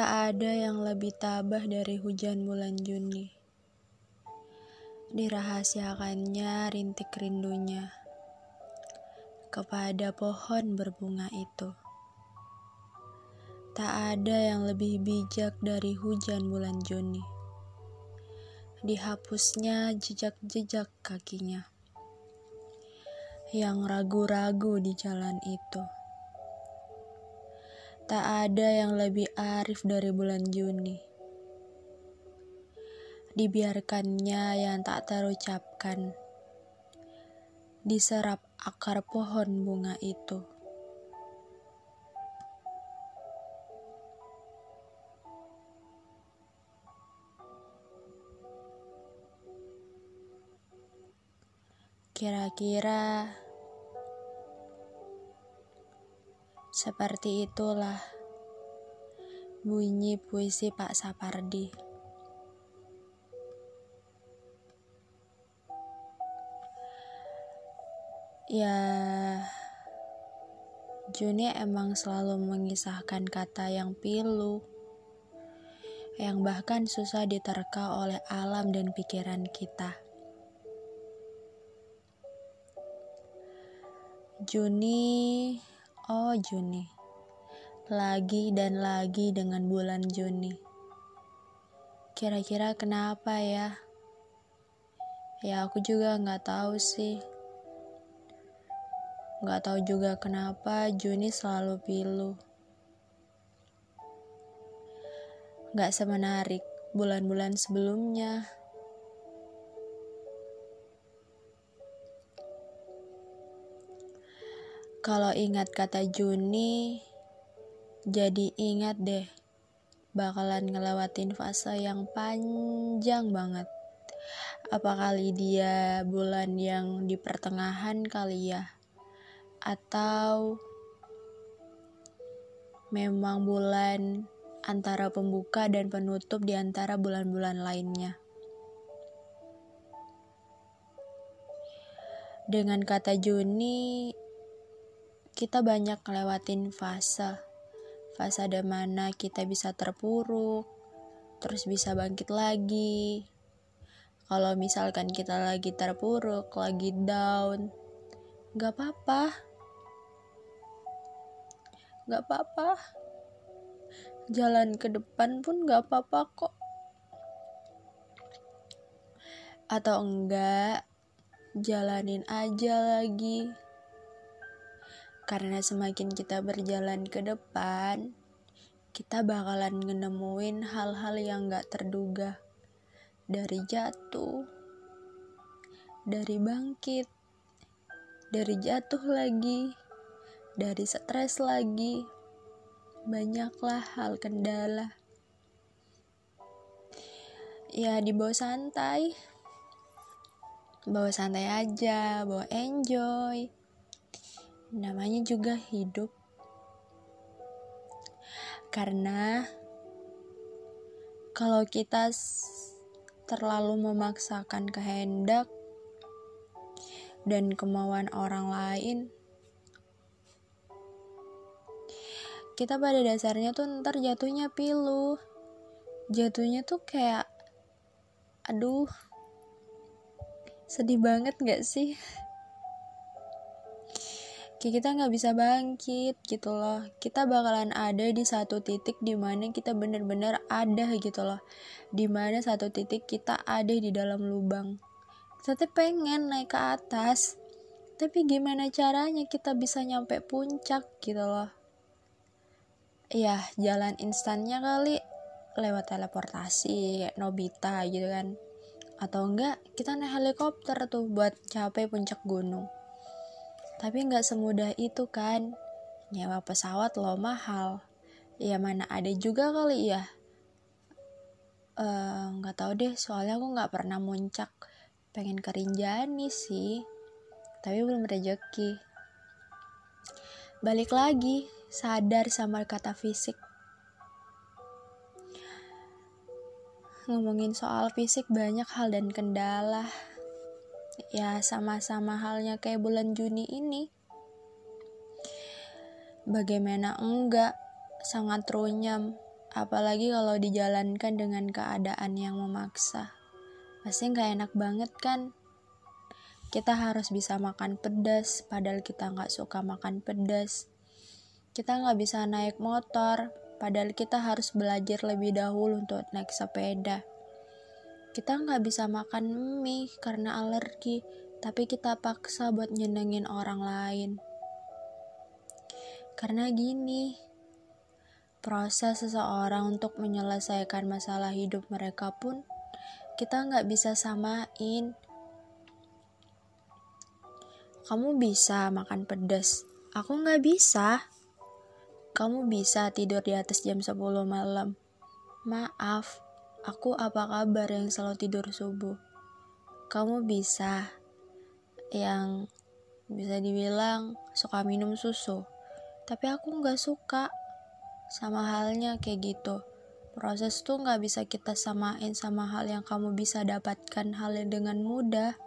Tak ada yang lebih tabah dari hujan bulan Juni. Dirahasiakannya rintik rindunya kepada pohon berbunga itu. Tak ada yang lebih bijak dari hujan bulan Juni. Dihapusnya jejak-jejak kakinya yang ragu-ragu di jalan itu. Tak ada yang lebih arif dari bulan Juni. Dibiarkannya yang tak terucapkan. Diserap akar pohon bunga itu. Kira-kira seperti itulah bunyi puisi Pak Sapardi. Ya, Juni emang selalu mengisahkan kata yang pilu, yang bahkan susah diterka oleh alam dan pikiran kita. Juni, oh Juni, lagi dan lagi dengan bulan Juni. Kira-kira kenapa ya? Ya aku juga nggak tahu sih. Nggak tahu juga kenapa Juni selalu pilu. Nggak semenarik bulan-bulan sebelumnya. Kalau ingat kata Juni, jadi ingat deh bakalan ngelewatin fase yang panjang banget. Apa kali dia bulan yang di pertengahan kali ya? Atau memang bulan antara pembuka dan penutup di antara bulan-bulan lainnya. Dengan kata Juni, kita banyak ngelewatin fase. Fase ada mana kita bisa terpuruk, terus bisa bangkit lagi. Kalau misalkan kita lagi terpuruk, lagi down, gak apa-apa. Gak apa-apa. Jalan ke depan pun gak apa-apa kok. Atau enggak, jalanin aja lagi karena semakin kita berjalan ke depan, kita bakalan nemuin hal-hal yang gak terduga. Dari jatuh, dari bangkit, dari jatuh lagi, dari stres lagi. Banyaklah hal kendala. Ya dibawa santai. Bawa santai aja, bawa enjoy namanya juga hidup. Karena kalau kita terlalu memaksakan kehendak dan kemauan orang lain, kita pada dasarnya tuh ntar jatuhnya pilu. Jatuhnya tuh kayak, aduh, sedih banget gak sih? kayak kita nggak bisa bangkit gitu loh. Kita bakalan ada di satu titik di mana kita bener-bener ada gitu loh. Di mana satu titik kita ada di dalam lubang. Tuh pengen naik ke atas tapi gimana caranya kita bisa nyampe puncak gitu loh. Ya jalan instannya kali. Lewat teleportasi Nobita gitu kan. Atau enggak kita naik helikopter tuh buat capai puncak gunung tapi nggak semudah itu kan. Nyewa pesawat lo mahal. Ya mana ada juga kali ya. Eh, nggak uh, tahu deh, soalnya aku nggak pernah muncak. Pengen ke Rinjani sih, tapi belum rezeki. Balik lagi, sadar sama kata fisik. Ngomongin soal fisik banyak hal dan kendala ya sama-sama halnya kayak bulan Juni ini. Bagaimana enggak sangat runyam Apalagi kalau dijalankan dengan keadaan yang memaksa. Pasti nggak enak banget kan? Kita harus bisa makan pedas, padahal kita nggak suka makan pedas. Kita nggak bisa naik motor, padahal kita harus belajar lebih dahulu untuk naik sepeda. Kita nggak bisa makan mie karena alergi, tapi kita paksa buat nyenengin orang lain. Karena gini, proses seseorang untuk menyelesaikan masalah hidup mereka pun kita nggak bisa samain kamu bisa makan pedas. Aku nggak bisa. Kamu bisa tidur di atas jam 10 malam. Maaf, aku apa kabar yang selalu tidur subuh? Kamu bisa yang bisa dibilang suka minum susu. Tapi aku nggak suka. Sama halnya kayak gitu. Proses tuh nggak bisa kita samain sama hal yang kamu bisa dapatkan hal yang dengan mudah.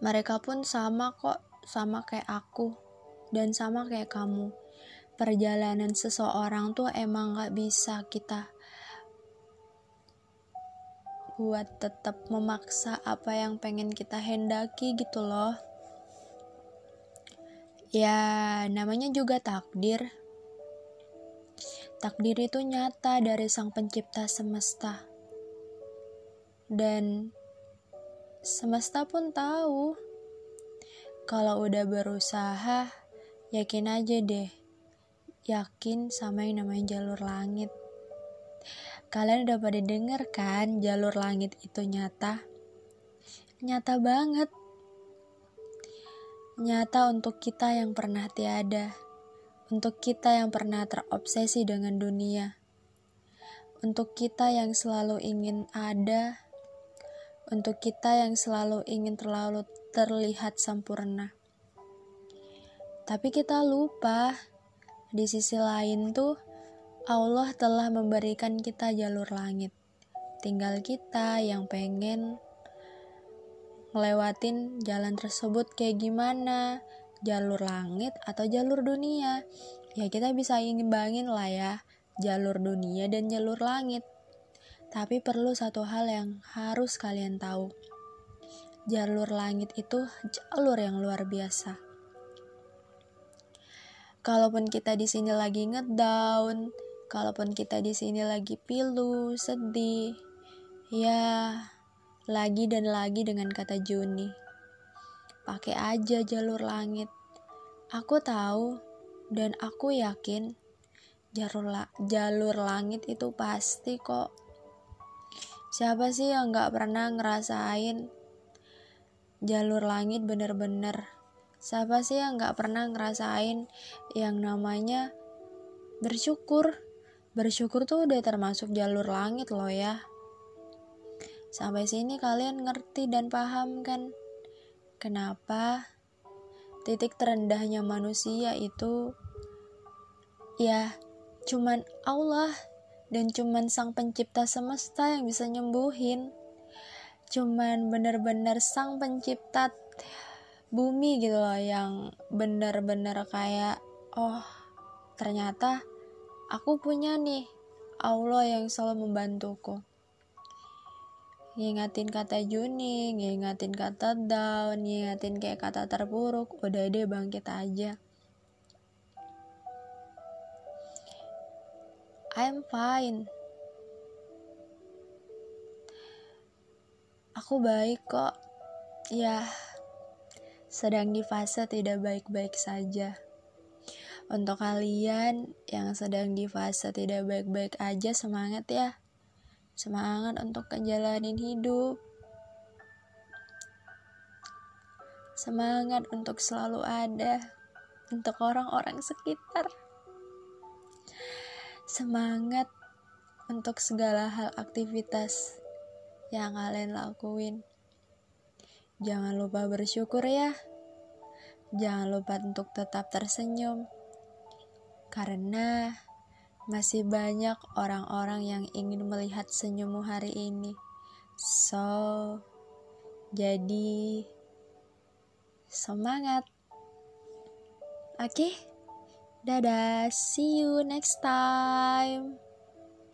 Mereka pun sama kok, sama kayak aku, dan sama kayak kamu. Perjalanan seseorang tuh emang gak bisa kita buat tetap memaksa apa yang pengen kita hendaki gitu loh. Ya, namanya juga takdir. Takdir itu nyata dari sang pencipta semesta. Dan Semesta pun tahu. Kalau udah berusaha, yakin aja deh. Yakin sama yang namanya jalur langit. Kalian udah pada denger kan jalur langit itu nyata? Nyata banget. Nyata untuk kita yang pernah tiada. Untuk kita yang pernah terobsesi dengan dunia. Untuk kita yang selalu ingin ada untuk kita yang selalu ingin terlalu terlihat sempurna. Tapi kita lupa, di sisi lain tuh Allah telah memberikan kita jalur langit. Tinggal kita yang pengen ngelewatin jalan tersebut kayak gimana, jalur langit atau jalur dunia. Ya kita bisa imbangin lah ya, jalur dunia dan jalur langit. Tapi perlu satu hal yang harus kalian tahu. Jalur langit itu jalur yang luar biasa. Kalaupun kita di sini lagi ngedown, kalaupun kita di sini lagi pilu, sedih, ya lagi dan lagi dengan kata Juni. Pakai aja jalur langit. Aku tahu dan aku yakin jalur la jalur langit itu pasti kok Siapa sih yang gak pernah ngerasain jalur langit bener-bener? Siapa sih yang gak pernah ngerasain yang namanya bersyukur? Bersyukur tuh udah termasuk jalur langit loh ya. Sampai sini kalian ngerti dan paham kan? Kenapa titik terendahnya manusia itu ya cuman Allah dan cuman sang pencipta semesta yang bisa nyembuhin cuman bener-bener sang pencipta bumi gitu loh yang bener-bener kayak oh ternyata aku punya nih Allah yang selalu membantuku ngingatin kata Juni, ngingatin kata down, ngingatin kayak kata terburuk, udah deh bangkit aja. I'm fine. Aku baik kok. Ya, sedang di fase tidak baik-baik saja. Untuk kalian yang sedang di fase tidak baik-baik aja, semangat ya. Semangat untuk ngejalanin hidup. Semangat untuk selalu ada untuk orang-orang sekitar semangat untuk segala hal aktivitas yang kalian lakuin. Jangan lupa bersyukur ya. Jangan lupa untuk tetap tersenyum. Karena masih banyak orang-orang yang ingin melihat senyummu hari ini. So, jadi semangat oke okay? dadah see you next time